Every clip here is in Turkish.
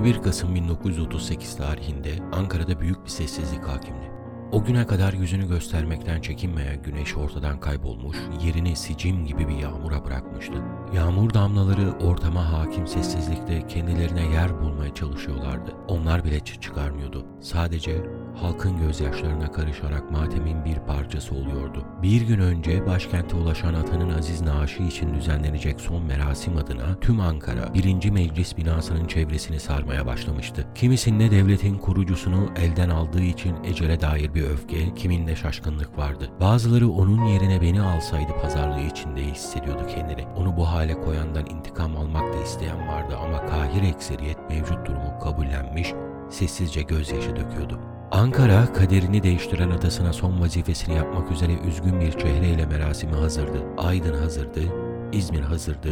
21 Kasım 1938 tarihinde Ankara'da büyük bir sessizlik hakimdi. O güne kadar yüzünü göstermekten çekinmeyen güneş ortadan kaybolmuş, yerini sicim gibi bir yağmura bırakmıştı. Yağmur damlaları ortama hakim sessizlikte kendilerine yer bulmaya çalışıyorlardı. Onlar bile çıt çıkarmıyordu. Sadece halkın gözyaşlarına karışarak matemin bir parçası oluyordu. Bir gün önce başkente ulaşan atanın aziz naaşı için düzenlenecek son merasim adına tüm Ankara 1. Meclis binasının çevresini sarmaya başlamıştı. Kimisinde devletin kurucusunu elden aldığı için ecele dair bir öfke, kiminde şaşkınlık vardı. Bazıları onun yerine beni alsaydı pazarlığı içinde hissediyordu kendini. Onu bu hale koyandan intikam almak da isteyen vardı ama kahir ekseriyet mevcut durumu kabullenmiş, sessizce gözyaşı döküyordu. Ankara kaderini değiştiren atasına son vazifesini yapmak üzere üzgün bir çehreyle merasimi hazırdı. Aydın hazırdı, İzmir hazırdı,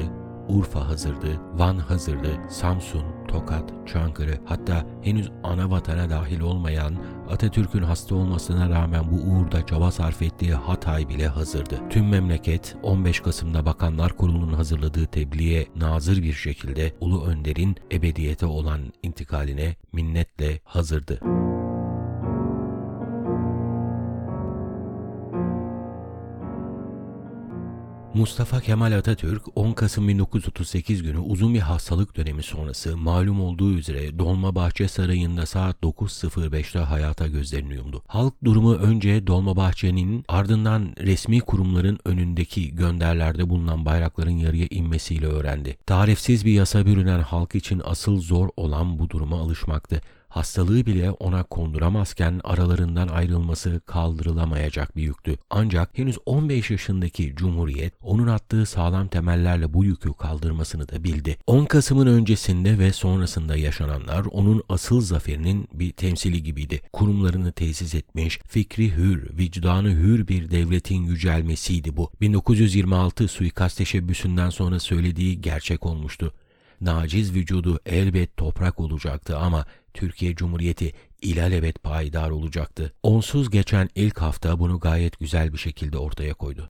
Urfa hazırdı, Van hazırdı, Samsun, Tokat, Çankırı hatta henüz ana vatana dahil olmayan Atatürk'ün hasta olmasına rağmen bu uğurda çaba sarf ettiği Hatay bile hazırdı. Tüm memleket 15 Kasım'da Bakanlar Kurulu'nun hazırladığı tebliğe nazır bir şekilde Ulu Önder'in ebediyete olan intikaline minnetle hazırdı. Mustafa Kemal Atatürk 10 Kasım 1938 günü uzun bir hastalık dönemi sonrası malum olduğu üzere Dolmabahçe Sarayı'nda saat 9.05'te hayata gözlerini yumdu. Halk durumu önce Dolmabahçe'nin ardından resmi kurumların önündeki gönderlerde bulunan bayrakların yarıya inmesiyle öğrendi. Tarifsiz bir yasa bürünen halk için asıl zor olan bu duruma alışmaktı hastalığı bile ona konduramazken aralarından ayrılması kaldırılamayacak bir yüktü. Ancak henüz 15 yaşındaki Cumhuriyet onun attığı sağlam temellerle bu yükü kaldırmasını da bildi. 10 Kasım'ın öncesinde ve sonrasında yaşananlar onun asıl zaferinin bir temsili gibiydi. Kurumlarını tesis etmiş, fikri hür, vicdanı hür bir devletin yücelmesiydi bu. 1926 suikast teşebbüsünden sonra söylediği gerçek olmuştu. Naciz vücudu elbet toprak olacaktı ama Türkiye Cumhuriyeti ilelebet payidar olacaktı. Onsuz geçen ilk hafta bunu gayet güzel bir şekilde ortaya koydu.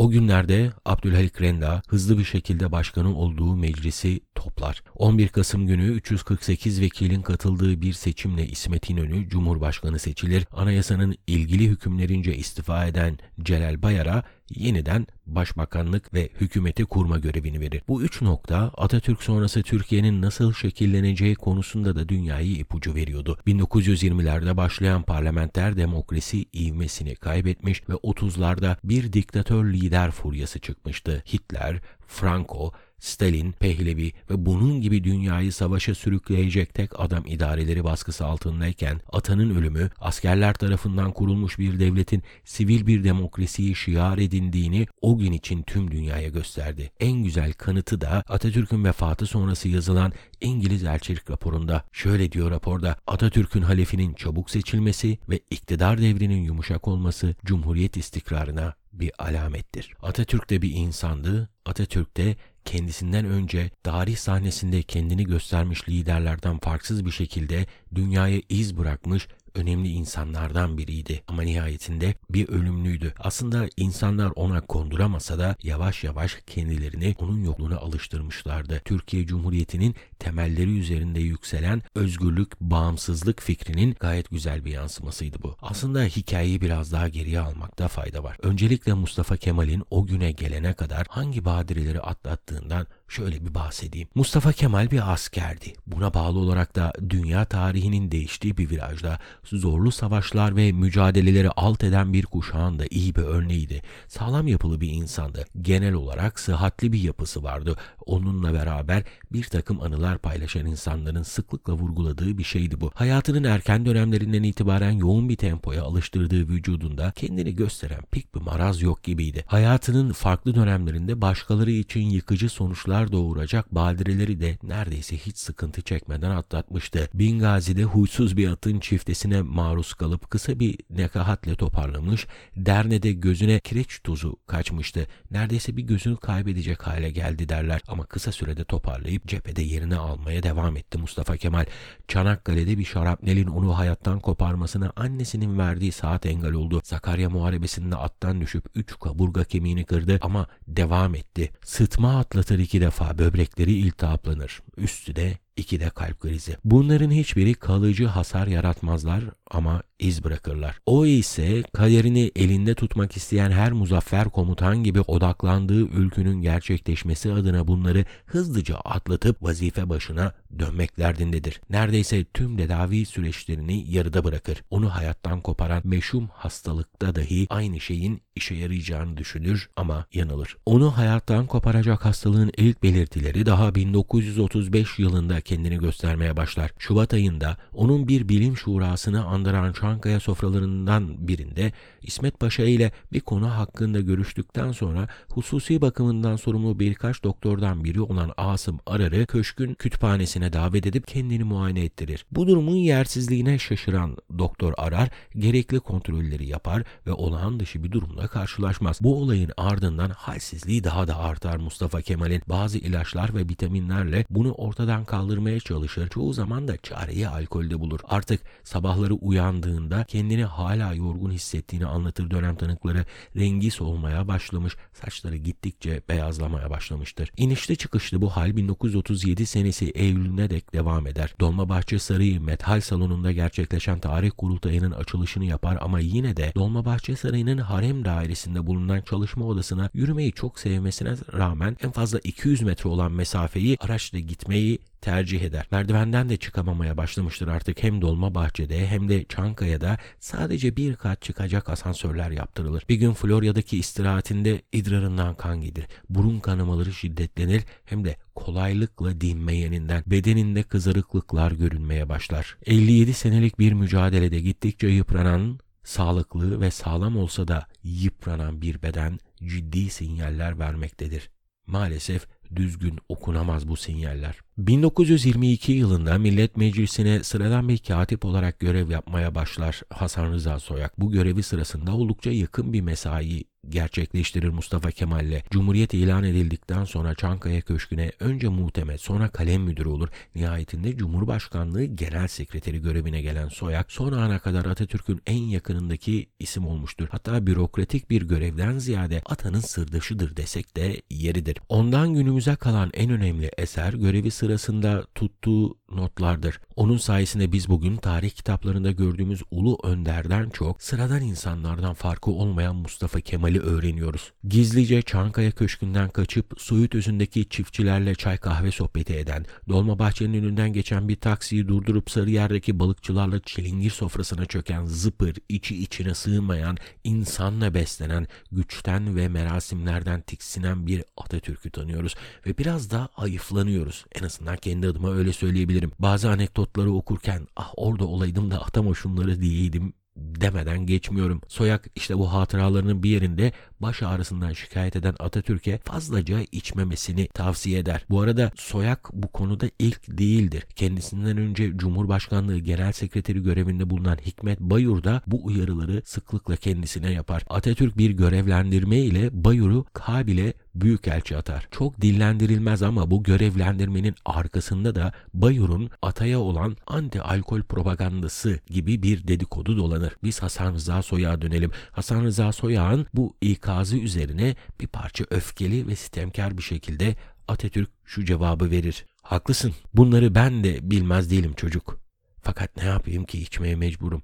O günlerde Abdülhalik Renda hızlı bir şekilde başkanı olduğu meclisi toplar. 11 Kasım günü 348 vekilin katıldığı bir seçimle İsmet İnönü Cumhurbaşkanı seçilir. Anayasanın ilgili hükümlerince istifa eden Celal Bayar'a yeniden başbakanlık ve hükümeti kurma görevini verir. Bu üç nokta Atatürk sonrası Türkiye'nin nasıl şekilleneceği konusunda da dünyayı ipucu veriyordu. 1920'lerde başlayan parlamenter demokrasi ivmesini kaybetmiş ve 30'larda bir diktatör lider furyası çıkmıştı. Hitler, Franco, Stalin, Pehlevi ve bunun gibi dünyayı savaşa sürükleyecek tek adam idareleri baskısı altındayken atanın ölümü askerler tarafından kurulmuş bir devletin sivil bir demokrasiyi şiar edindiğini o gün için tüm dünyaya gösterdi. En güzel kanıtı da Atatürk'ün vefatı sonrası yazılan İngiliz elçilik raporunda. Şöyle diyor raporda Atatürk'ün halefinin çabuk seçilmesi ve iktidar devrinin yumuşak olması Cumhuriyet istikrarına bir alamettir. Atatürk de bir insandı. Atatürk de kendisinden önce tarih sahnesinde kendini göstermiş liderlerden farksız bir şekilde dünyaya iz bırakmış önemli insanlardan biriydi ama nihayetinde bir ölümlüydü. Aslında insanlar ona konduramasa da yavaş yavaş kendilerini onun yokluğuna alıştırmışlardı. Türkiye Cumhuriyeti'nin temelleri üzerinde yükselen özgürlük, bağımsızlık fikrinin gayet güzel bir yansımasıydı bu. Aslında hikayeyi biraz daha geriye almakta fayda var. Öncelikle Mustafa Kemal'in o güne gelene kadar hangi badireleri atlattığından şöyle bir bahsedeyim. Mustafa Kemal bir askerdi. Buna bağlı olarak da dünya tarihinin değiştiği bir virajda zorlu savaşlar ve mücadeleleri alt eden bir kuşağın da iyi bir örneğiydi. Sağlam yapılı bir insandı. Genel olarak sıhhatli bir yapısı vardı. Onunla beraber bir takım anılar paylaşan insanların sıklıkla vurguladığı bir şeydi bu. Hayatının erken dönemlerinden itibaren yoğun bir tempoya alıştırdığı vücudunda kendini gösteren pek bir maraz yok gibiydi. Hayatının farklı dönemlerinde başkaları için yıkıcı sonuçlar doğuracak badireleri de neredeyse hiç sıkıntı çekmeden atlatmıştı. Bingazi'de huysuz bir atın çiftesine maruz kalıp kısa bir nekahatle toparlamış, Derne'de gözüne kireç tozu kaçmıştı. Neredeyse bir gözünü kaybedecek hale geldi derler ama kısa sürede toparlayıp cephede yerini almaya devam etti Mustafa Kemal. Çanakkale'de bir şarapnelin onu hayattan koparmasına annesinin verdiği saat engel oldu. Sakarya Muharebesi'nde attan düşüp üç kaburga kemiğini kırdı ama devam etti. Sıtma atlatır iki defa böbrekleri iltihaplanır. Üstü de iki de kalp krizi. Bunların hiçbiri kalıcı hasar yaratmazlar ama iz bırakırlar. O ise kaderini elinde tutmak isteyen her muzaffer komutan gibi odaklandığı ülkünün gerçekleşmesi adına bunları hızlıca atlatıp vazife başına dönmek derdindedir. Neredeyse tüm tedavi süreçlerini yarıda bırakır. Onu hayattan koparan meşhum hastalıkta dahi aynı şeyin işe yarayacağını düşünür ama yanılır. Onu hayattan koparacak hastalığın ilk belirtileri daha 1935 yılında kendini göstermeye başlar. Şubat ayında onun bir bilim şurasını andıran Çankaya sofralarından birinde İsmet Paşa ile bir konu hakkında görüştükten sonra hususi bakımından sorumlu birkaç doktordan biri olan Asım Arar'ı köşkün kütüphanesine davet edip kendini muayene ettirir. Bu durumun yersizliğine şaşıran doktor Arar gerekli kontrolleri yapar ve olağan dışı bir durumla karşılaşmaz. Bu olayın ardından halsizliği daha da artar Mustafa Kemal'in bazı ilaçlar ve vitaminlerle bunu ortadan kaldırmaya çalışır. Çoğu zaman da çareyi alkolde bulur. Artık sabahları uyandığında kendini hala yorgun hissettiğini anlatır dönem tanıkları. Rengi solmaya başlamış, saçları gittikçe beyazlamaya başlamıştır. İnişli çıkışlı bu hal 1937 senesi Eylül'üne dek devam eder. Dolmabahçe Sarayı Metal Salonu'nda gerçekleşen tarih kurultayının açılışını yapar ama yine de Dolmabahçe Sarayı'nın harem dairesinde bulunan çalışma odasına yürümeyi çok sevmesine rağmen en fazla 200 metre olan mesafeyi araçla gitmeyi tercih eder. Merdivenden de çıkamamaya başlamıştır artık hem Dolma Bahçe'de hem de Çankaya'da sadece bir kat çıkacak asansörler yaptırılır. Bir gün Florya'daki istirahatinde idrarından kan gelir. Burun kanamaları şiddetlenir hem de kolaylıkla dinmeyeninden bedeninde kızarıklıklar görünmeye başlar. 57 senelik bir mücadelede gittikçe yıpranan sağlıklı ve sağlam olsa da yıpranan bir beden ciddi sinyaller vermektedir. Maalesef düzgün okunamaz bu sinyaller. 1922 yılında Millet Meclisi'ne sıradan bir katip olarak görev yapmaya başlar Hasan Rıza Soyak. Bu görevi sırasında oldukça yakın bir mesai gerçekleştirir Mustafa Kemal'le. Cumhuriyet ilan edildikten sonra Çankaya Köşkü'ne önce muhtemet sonra kalem müdürü olur. Nihayetinde Cumhurbaşkanlığı Genel Sekreteri görevine gelen Soyak son ana kadar Atatürk'ün en yakınındaki isim olmuştur. Hatta bürokratik bir görevden ziyade atanın sırdaşıdır desek de yeridir. Ondan günümüze kalan en önemli eser görevi sırasında tuttuğu notlardır. Onun sayesinde biz bugün tarih kitaplarında gördüğümüz ulu önderden çok sıradan insanlardan farkı olmayan Mustafa Kemal'i öğreniyoruz. Gizlice Çankaya Köşkü'nden kaçıp Suud özündeki çiftçilerle çay kahve sohbeti eden, Dolmabahçe'nin önünden geçen bir taksiyi durdurup Sarıyer'deki balıkçılarla çilingir sofrasına çöken zıpır, içi içine sığmayan, insanla beslenen, güçten ve merasimlerden tiksinen bir Atatürk'ü tanıyoruz ve biraz da ayıflanıyoruz. En azından kendi adıma öyle söyleyebilirim. Bazı anekdotları okurken ah orada olaydım da atama şunları diyeydim demeden geçmiyorum. Soyak işte bu hatıralarının bir yerinde baş ağrısından şikayet eden Atatürk'e fazlaca içmemesini tavsiye eder. Bu arada Soyak bu konuda ilk değildir. Kendisinden önce Cumhurbaşkanlığı Genel Sekreteri görevinde bulunan Hikmet Bayur da bu uyarıları sıklıkla kendisine yapar. Atatürk bir görevlendirme ile Bayur'u Kabil'e büyükelçi atar. Çok dillendirilmez ama bu görevlendirmenin arkasında da Bayur'un ataya olan anti alkol propagandası gibi bir dedikodu dolanır. Biz Hasan Rıza Soyak'a dönelim. Hasan Rıza Soyak'ın bu ikazı üzerine bir parça öfkeli ve sitemkar bir şekilde Atatürk şu cevabı verir. Haklısın. Bunları ben de bilmez değilim çocuk. Fakat ne yapayım ki içmeye mecburum.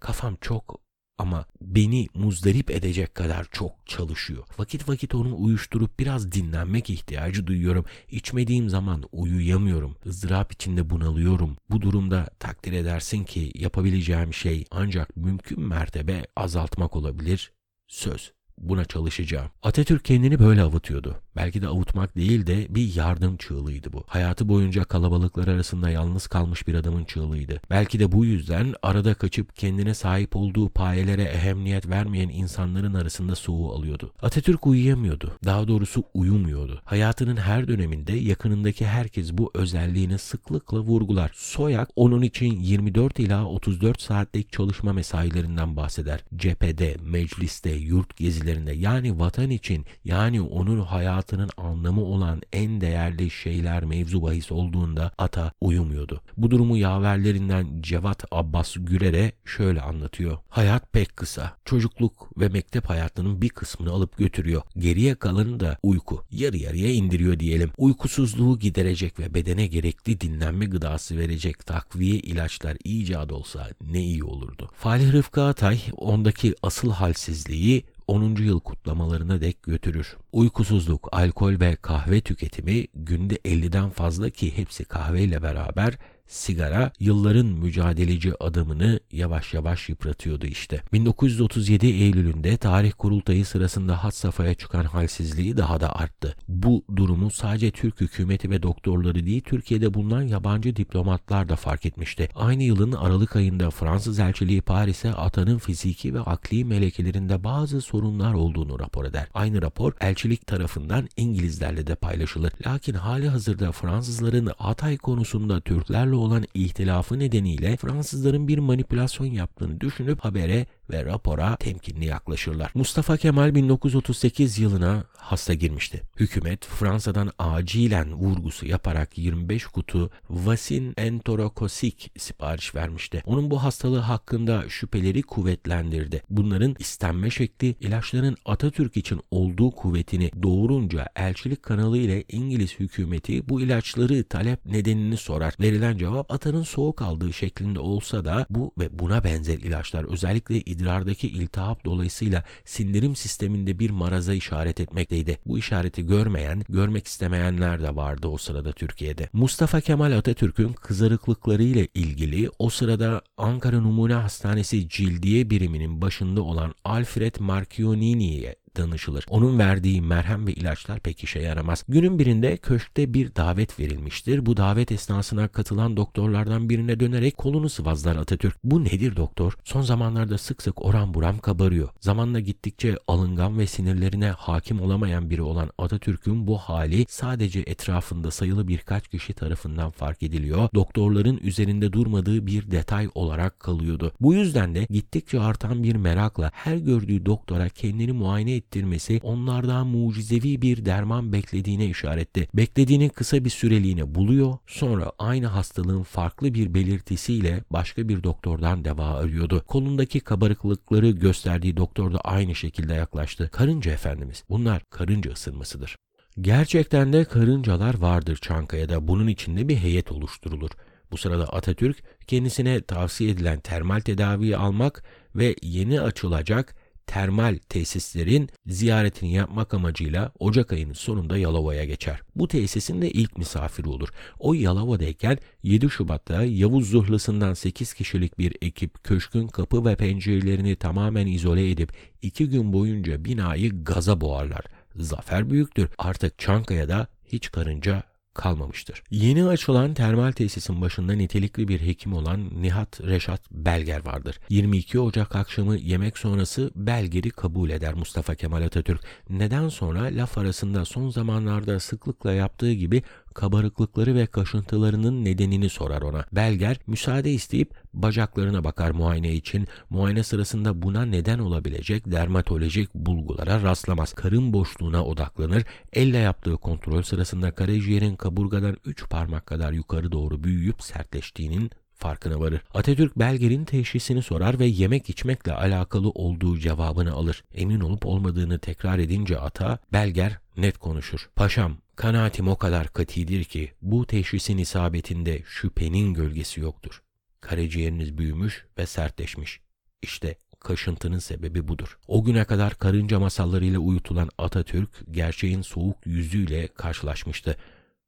Kafam çok ama beni muzdarip edecek kadar çok çalışıyor. Vakit vakit onu uyuşturup biraz dinlenmek ihtiyacı duyuyorum. İçmediğim zaman uyuyamıyorum. ızdırap içinde bunalıyorum. Bu durumda takdir edersin ki yapabileceğim şey ancak mümkün mertebe azaltmak olabilir. Söz buna çalışacağım. Atatürk kendini böyle avutuyordu. Belki de avutmak değil de bir yardım çığlığıydı bu. Hayatı boyunca kalabalıklar arasında yalnız kalmış bir adamın çığlığıydı. Belki de bu yüzden arada kaçıp kendine sahip olduğu payelere ehemmiyet vermeyen insanların arasında soğuğu alıyordu. Atatürk uyuyamıyordu. Daha doğrusu uyumuyordu. Hayatının her döneminde yakınındaki herkes bu özelliğini sıklıkla vurgular. Soyak onun için 24 ila 34 saatlik çalışma mesailerinden bahseder. Cephede, mecliste, yurt gezileri gözlerinde yani vatan için yani onun hayatının anlamı olan en değerli şeyler mevzu bahis olduğunda ata uyumuyordu. Bu durumu yaverlerinden Cevat Abbas Gürer'e şöyle anlatıyor. Hayat pek kısa. Çocukluk ve mektep hayatının bir kısmını alıp götürüyor. Geriye kalanı da uyku. Yarı yarıya indiriyor diyelim. Uykusuzluğu giderecek ve bedene gerekli dinlenme gıdası verecek takviye ilaçlar icat olsa ne iyi olurdu. Falih Rıfkı Atay ondaki asıl halsizliği 10. yıl kutlamalarına dek götürür. Uykusuzluk, alkol ve kahve tüketimi günde 50'den fazla ki hepsi kahveyle beraber sigara yılların mücadeleci adamını yavaş yavaş yıpratıyordu işte. 1937 Eylül'ünde tarih kurultayı sırasında hat safhaya çıkan halsizliği daha da arttı. Bu durumu sadece Türk hükümeti ve doktorları değil Türkiye'de bulunan yabancı diplomatlar da fark etmişti. Aynı yılın Aralık ayında Fransız elçiliği Paris'e atanın fiziki ve akli melekelerinde bazı sorunlar olduğunu rapor eder. Aynı rapor elçilik tarafından İngilizlerle de paylaşılır. Lakin hali hazırda Fransızların Hatay konusunda Türklerle olan ihtilafı nedeniyle Fransızların bir manipülasyon yaptığını düşünüp habere ve rapora temkinli yaklaşırlar. Mustafa Kemal 1938 yılına hasta girmişti. Hükümet Fransa'dan acilen vurgusu yaparak 25 kutu Vasin enterokosik sipariş vermişti. Onun bu hastalığı hakkında şüpheleri kuvvetlendirdi. Bunların istenme şekli ilaçların Atatürk için olduğu kuvvetini doğurunca elçilik kanalı ile İngiliz hükümeti bu ilaçları talep nedenini sorar. Verilen cevap atanın soğuk aldığı şeklinde olsa da bu ve buna benzer ilaçlar özellikle idrardaki iltihap dolayısıyla sindirim sisteminde bir maraza işaret etmekteydi. Bu işareti görmeyen, görmek istemeyenler de vardı o sırada Türkiye'de. Mustafa Kemal Atatürk'ün kızarıklıkları ile ilgili o sırada Ankara Numune Hastanesi Cildiye biriminin başında olan Alfred Marchionini'ye danışılır. Onun verdiği merhem ve ilaçlar pek işe yaramaz. Günün birinde köşkte bir davet verilmiştir. Bu davet esnasına katılan doktorlardan birine dönerek kolunu sıvazlar Atatürk. Bu nedir doktor? Son zamanlarda sık sık oran buram kabarıyor. Zamanla gittikçe alıngan ve sinirlerine hakim olamayan biri olan Atatürk'ün bu hali sadece etrafında sayılı birkaç kişi tarafından fark ediliyor. Doktorların üzerinde durmadığı bir detay olarak kalıyordu. Bu yüzden de gittikçe artan bir merakla her gördüğü doktora kendini muayene ettirmesi onlardan mucizevi bir derman beklediğine işaretti. Beklediğinin kısa bir süreliğine buluyor, sonra aynı hastalığın farklı bir belirtisiyle başka bir doktordan deva arıyordu. Kolundaki kabarıklıkları gösterdiği doktor da aynı şekilde yaklaştı. Karınca efendimiz, bunlar karınca ısırmasıdır. Gerçekten de karıncalar vardır Çankaya'da. Bunun içinde bir heyet oluşturulur. Bu sırada Atatürk kendisine tavsiye edilen termal tedaviyi almak ve yeni açılacak termal tesislerin ziyaretini yapmak amacıyla Ocak ayının sonunda Yalova'ya geçer. Bu tesisin de ilk misafiri olur. O Yalova'dayken 7 Şubat'ta Yavuz Zırhlısı'ndan 8 kişilik bir ekip köşkün kapı ve pencerelerini tamamen izole edip 2 gün boyunca binayı gaza boğarlar. Zafer büyüktür. Artık Çankaya'da hiç karınca kalmamıştır. Yeni açılan termal tesisin başında nitelikli bir hekim olan Nihat Reşat Belger vardır. 22 Ocak akşamı yemek sonrası Belger'i kabul eder Mustafa Kemal Atatürk. Neden sonra laf arasında son zamanlarda sıklıkla yaptığı gibi kabarıklıkları ve kaşıntılarının nedenini sorar ona. Belger müsaade isteyip bacaklarına bakar muayene için. Muayene sırasında buna neden olabilecek dermatolojik bulgulara rastlamaz. Karın boşluğuna odaklanır. Elle yaptığı kontrol sırasında karaciğerin kaburgadan 3 parmak kadar yukarı doğru büyüyüp sertleştiğinin farkına varır. Atatürk Belger'in teşhisini sorar ve yemek içmekle alakalı olduğu cevabını alır. Emin olup olmadığını tekrar edince ata Belger net konuşur. Paşam kanaatim o kadar katidir ki bu teşhisin isabetinde şüphenin gölgesi yoktur. Karaciğeriniz büyümüş ve sertleşmiş. İşte kaşıntının sebebi budur. O güne kadar karınca masallarıyla uyutulan Atatürk gerçeğin soğuk yüzüyle karşılaşmıştı.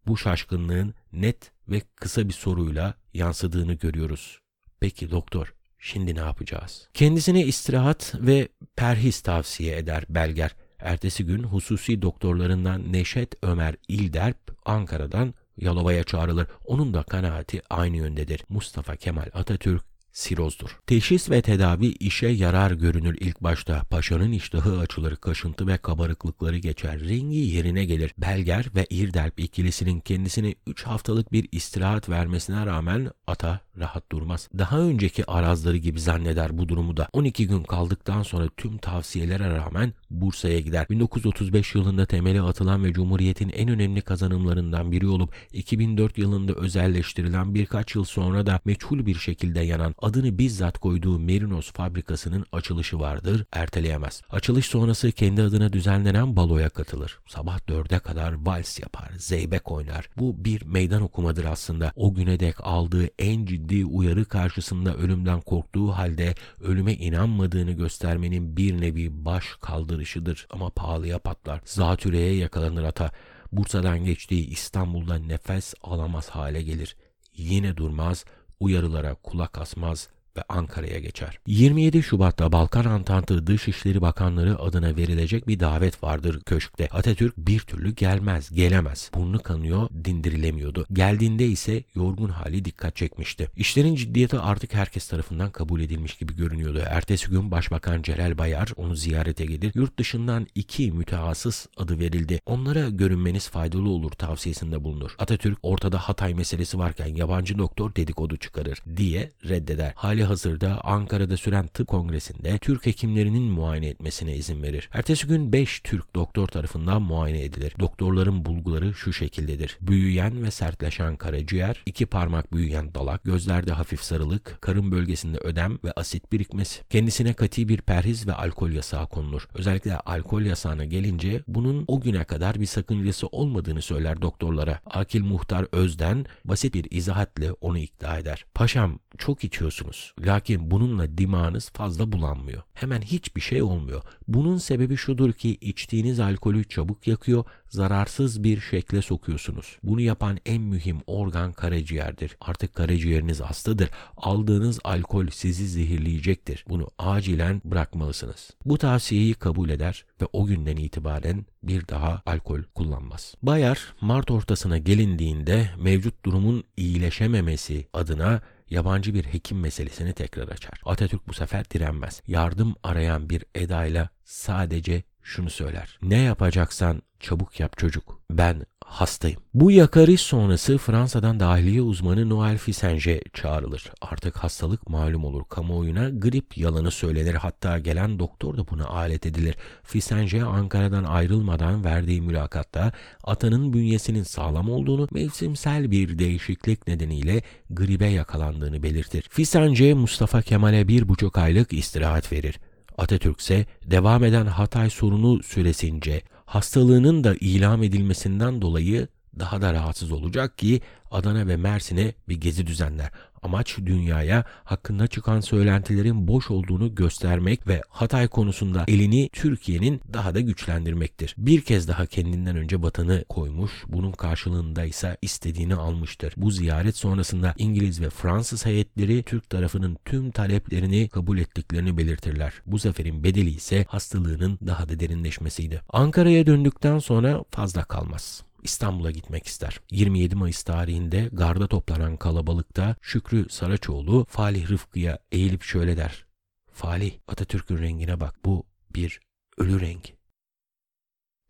Bu şaşkınlığın net ve kısa bir soruyla yansıdığını görüyoruz. Peki doktor, şimdi ne yapacağız? Kendisine istirahat ve perhis tavsiye eder Belger. Ertesi gün hususi doktorlarından Neşet Ömer İlderp Ankara'dan Yalova'ya çağrılır. Onun da kanaati aynı yöndedir. Mustafa Kemal Atatürk sirozdur. Teşhis ve tedavi işe yarar görünür ilk başta. Paşanın iştahı açılır, kaşıntı ve kabarıklıkları geçer. Rengi yerine gelir. Belger ve İrdelp ikilisinin kendisine 3 haftalık bir istirahat vermesine rağmen ata rahat durmaz. Daha önceki arazları gibi zanneder bu durumu da. 12 gün kaldıktan sonra tüm tavsiyelere rağmen Bursa'ya gider. 1935 yılında temeli atılan ve Cumhuriyet'in en önemli kazanımlarından biri olup 2004 yılında özelleştirilen birkaç yıl sonra da meçhul bir şekilde yanan adını bizzat koyduğu Merinos fabrikasının açılışı vardır, erteleyemez. Açılış sonrası kendi adına düzenlenen baloya katılır. Sabah dörde kadar vals yapar, zeybek oynar. Bu bir meydan okumadır aslında. O güne dek aldığı en ciddi uyarı karşısında ölümden korktuğu halde ölüme inanmadığını göstermenin bir nevi baş kaldırışıdır. Ama pahalıya patlar. Zatürreye yakalanır ata. Bursa'dan geçtiği İstanbul'da nefes alamaz hale gelir. Yine durmaz, uyarılara kulak asmaz ve Ankara'ya geçer. 27 Şubat'ta Balkan Antantı Dışişleri Bakanları adına verilecek bir davet vardır köşkte. Atatürk bir türlü gelmez, gelemez. Burnu kanıyor, dindirilemiyordu. Geldiğinde ise yorgun hali dikkat çekmişti. İşlerin ciddiyeti artık herkes tarafından kabul edilmiş gibi görünüyordu. Ertesi gün Başbakan Celal Bayar onu ziyarete gelir. Yurt dışından iki mütehassıs adı verildi. Onlara görünmeniz faydalı olur tavsiyesinde bulunur. Atatürk ortada Hatay meselesi varken yabancı doktor dedikodu çıkarır diye reddeder. Hali hazırda Ankara'da süren tıp kongresinde Türk hekimlerinin muayene etmesine izin verir. Ertesi gün 5 Türk doktor tarafından muayene edilir. Doktorların bulguları şu şekildedir. Büyüyen ve sertleşen karaciğer, iki parmak büyüyen dalak, gözlerde hafif sarılık, karın bölgesinde ödem ve asit birikmesi. Kendisine kati bir perhiz ve alkol yasağı konulur. Özellikle alkol yasağına gelince bunun o güne kadar bir sakıncası olmadığını söyler doktorlara. Akil Muhtar Özden basit bir izahatla onu ikna eder. Paşam çok içiyorsunuz. Lakin bununla dimağınız fazla bulanmıyor. Hemen hiçbir şey olmuyor. Bunun sebebi şudur ki içtiğiniz alkolü çabuk yakıyor, zararsız bir şekle sokuyorsunuz. Bunu yapan en mühim organ karaciğerdir. Artık karaciğeriniz hastadır. Aldığınız alkol sizi zehirleyecektir. Bunu acilen bırakmalısınız. Bu tavsiyeyi kabul eder ve o günden itibaren bir daha alkol kullanmaz. Bayar Mart ortasına gelindiğinde mevcut durumun iyileşememesi adına yabancı bir hekim meselesini tekrar açar. Atatürk bu sefer direnmez. Yardım arayan bir edayla sadece şunu söyler. Ne yapacaksan çabuk yap çocuk. Ben hastayım. Bu yakarış sonrası Fransa'dan dahiliye uzmanı Noel Fisenge çağrılır. Artık hastalık malum olur. Kamuoyuna grip yalanı söylenir. Hatta gelen doktor da buna alet edilir. Fisenge Ankara'dan ayrılmadan verdiği mülakatta atanın bünyesinin sağlam olduğunu, mevsimsel bir değişiklik nedeniyle gribe yakalandığını belirtir. Fisenge Mustafa Kemal'e bir buçuk aylık istirahat verir. Atatürk ise devam eden Hatay sorunu süresince hastalığının da ilam edilmesinden dolayı daha da rahatsız olacak ki Adana ve Mersin'e bir gezi düzenler. Amaç dünyaya hakkında çıkan söylentilerin boş olduğunu göstermek ve Hatay konusunda elini Türkiye'nin daha da güçlendirmektir. Bir kez daha kendinden önce batanı koymuş, bunun karşılığında ise istediğini almıştır. Bu ziyaret sonrasında İngiliz ve Fransız heyetleri Türk tarafının tüm taleplerini kabul ettiklerini belirtirler. Bu zaferin bedeli ise hastalığının daha da derinleşmesiydi. Ankara'ya döndükten sonra fazla kalmaz. İstanbul'a gitmek ister. 27 Mayıs tarihinde garda toplanan kalabalıkta Şükrü Saraçoğlu Falih Rıfkı'ya eğilip şöyle der. Falih Atatürk'ün rengine bak bu bir ölü renk.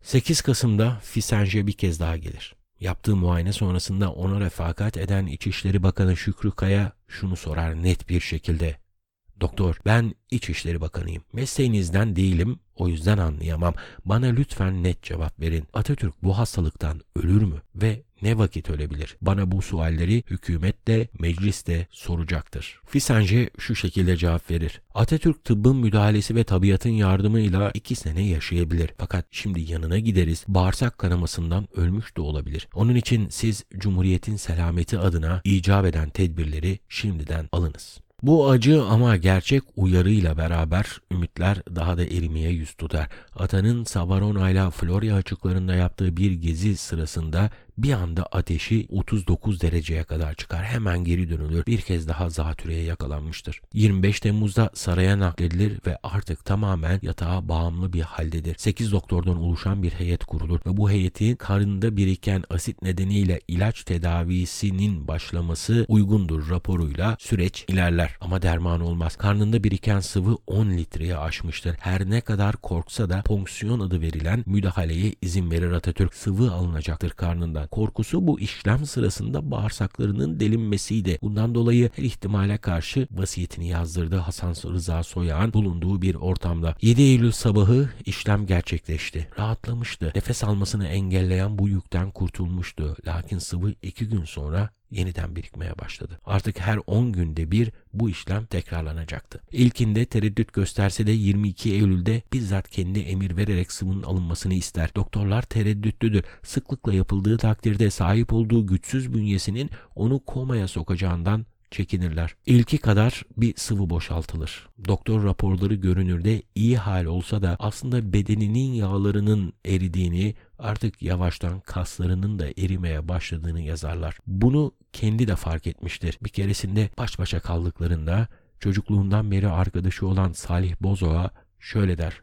8 Kasım'da Fisenge bir kez daha gelir. Yaptığı muayene sonrasında ona refakat eden İçişleri Bakanı Şükrü Kaya şunu sorar net bir şekilde. Doktor ben İçişleri Bakanıyım. Mesleğinizden değilim o yüzden anlayamam. Bana lütfen net cevap verin. Atatürk bu hastalıktan ölür mü? Ve ne vakit ölebilir? Bana bu sualleri hükümet de meclis de soracaktır. Fisanje şu şekilde cevap verir. Atatürk tıbbın müdahalesi ve tabiatın yardımıyla iki sene yaşayabilir. Fakat şimdi yanına gideriz. Bağırsak kanamasından ölmüş de olabilir. Onun için siz Cumhuriyet'in selameti adına icap eden tedbirleri şimdiden alınız. Bu acı ama gerçek uyarıyla beraber ümitler daha da erimeye yüz tutar. Atanın Savarona ile Florya açıklarında yaptığı bir gezi sırasında bir anda ateşi 39 dereceye kadar çıkar. Hemen geri dönülür. Bir kez daha zatürreye yakalanmıştır. 25 Temmuz'da saraya nakledilir ve artık tamamen yatağa bağımlı bir haldedir. 8 doktordan oluşan bir heyet kurulur ve bu heyetin karnında biriken asit nedeniyle ilaç tedavisinin başlaması uygundur raporuyla süreç ilerler. Ama derman olmaz. Karnında biriken sıvı 10 litreye aşmıştır. Her ne kadar korksa da ponksiyon adı verilen müdahaleye izin verir Atatürk. Sıvı alınacaktır karnından. Korkusu bu işlem sırasında bağırsaklarının delinmesiydi. Bundan dolayı her ihtimale karşı vasiyetini yazdırdı Hasan Rıza Soyağ'ın bulunduğu bir ortamda. 7 Eylül sabahı işlem gerçekleşti. Rahatlamıştı. Nefes almasını engelleyen bu yükten kurtulmuştu. Lakin sıvı 2 gün sonra yeniden birikmeye başladı. Artık her 10 günde bir bu işlem tekrarlanacaktı. İlkinde tereddüt gösterse de 22 Eylül'de bizzat kendi emir vererek sıvının alınmasını ister. Doktorlar tereddütlüdür. Sıklıkla yapıldığı takdirde sahip olduğu güçsüz bünyesinin onu komaya sokacağından çekinirler. İlki kadar bir sıvı boşaltılır. Doktor raporları görünürde iyi hal olsa da aslında bedeninin yağlarının eridiğini, artık yavaştan kaslarının da erimeye başladığını yazarlar. Bunu kendi de fark etmiştir. Bir keresinde baş başa kaldıklarında çocukluğundan beri arkadaşı olan Salih Bozoğa şöyle der.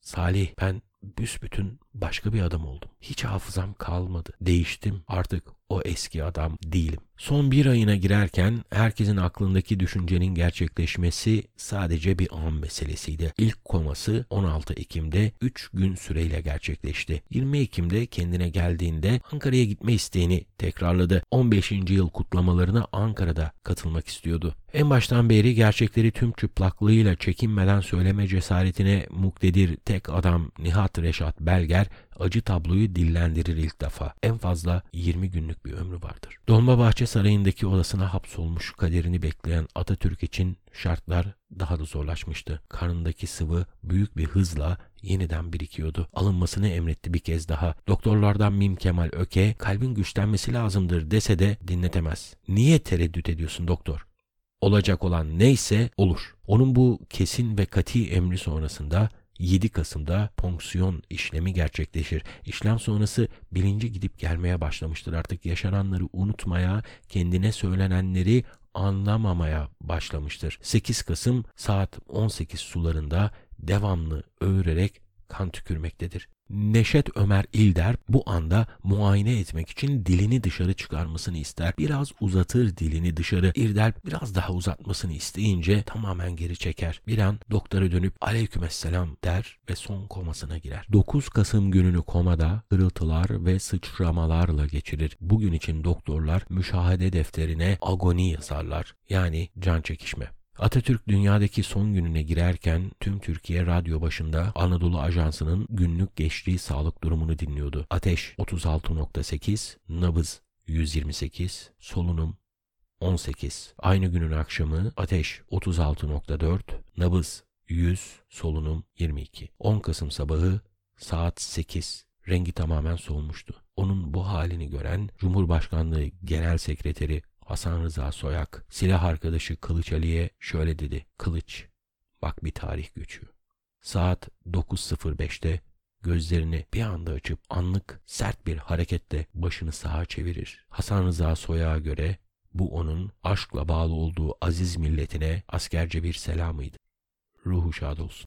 Salih ben büsbütün başka bir adam oldum. Hiç hafızam kalmadı. Değiştim. Artık o eski adam değilim. Son bir ayına girerken herkesin aklındaki düşüncenin gerçekleşmesi sadece bir an meselesiydi. İlk koması 16 Ekim'de 3 gün süreyle gerçekleşti. 20 Ekim'de kendine geldiğinde Ankara'ya gitme isteğini tekrarladı. 15. yıl kutlamalarına Ankara'da katılmak istiyordu. En baştan beri gerçekleri tüm çıplaklığıyla çekinmeden söyleme cesaretine muktedir tek adam Nihat Reşat Belger acı tabloyu dillendirir ilk defa. En fazla 20 günlük bir ömrü vardır. Dolmabahçe Sarayı'ndaki odasına hapsolmuş kaderini bekleyen Atatürk için şartlar daha da zorlaşmıştı. Karnındaki sıvı büyük bir hızla yeniden birikiyordu. Alınmasını emretti bir kez daha. Doktorlardan Mim Kemal Öke kalbin güçlenmesi lazımdır dese de dinletemez. Niye tereddüt ediyorsun doktor? Olacak olan neyse olur. Onun bu kesin ve kati emri sonrasında 7 Kasım'da ponksiyon işlemi gerçekleşir. İşlem sonrası bilinci gidip gelmeye başlamıştır. Artık yaşananları unutmaya, kendine söylenenleri anlamamaya başlamıştır. 8 Kasım saat 18 sularında devamlı öğürerek kan tükürmektedir. Neşet Ömer İlder bu anda muayene etmek için dilini dışarı çıkarmasını ister. Biraz uzatır dilini dışarı. İrdel biraz daha uzatmasını isteyince tamamen geri çeker. Bir an doktora dönüp aleykümselam der ve son komasına girer. 9 Kasım gününü komada hırıltılar ve sıçramalarla geçirir. Bugün için doktorlar müşahede defterine agoni yazarlar. Yani can çekişme. Atatürk dünyadaki son gününe girerken tüm Türkiye radyo başında Anadolu Ajansı'nın günlük geçtiği sağlık durumunu dinliyordu. Ateş 36.8, nabız 128, solunum 18. Aynı günün akşamı ateş 36.4, nabız 100, solunum 22. 10 Kasım sabahı saat 8. Rengi tamamen solmuştu. Onun bu halini gören Cumhurbaşkanlığı Genel Sekreteri Hasan Rıza Soyak silah arkadaşı Kılıç Ali'ye şöyle dedi. Kılıç bak bir tarih göçü. Saat 9.05'te gözlerini bir anda açıp anlık sert bir hareketle başını sağa çevirir. Hasan Rıza Soyak'a göre bu onun aşkla bağlı olduğu aziz milletine askerce bir selamıydı. Ruhu şad olsun.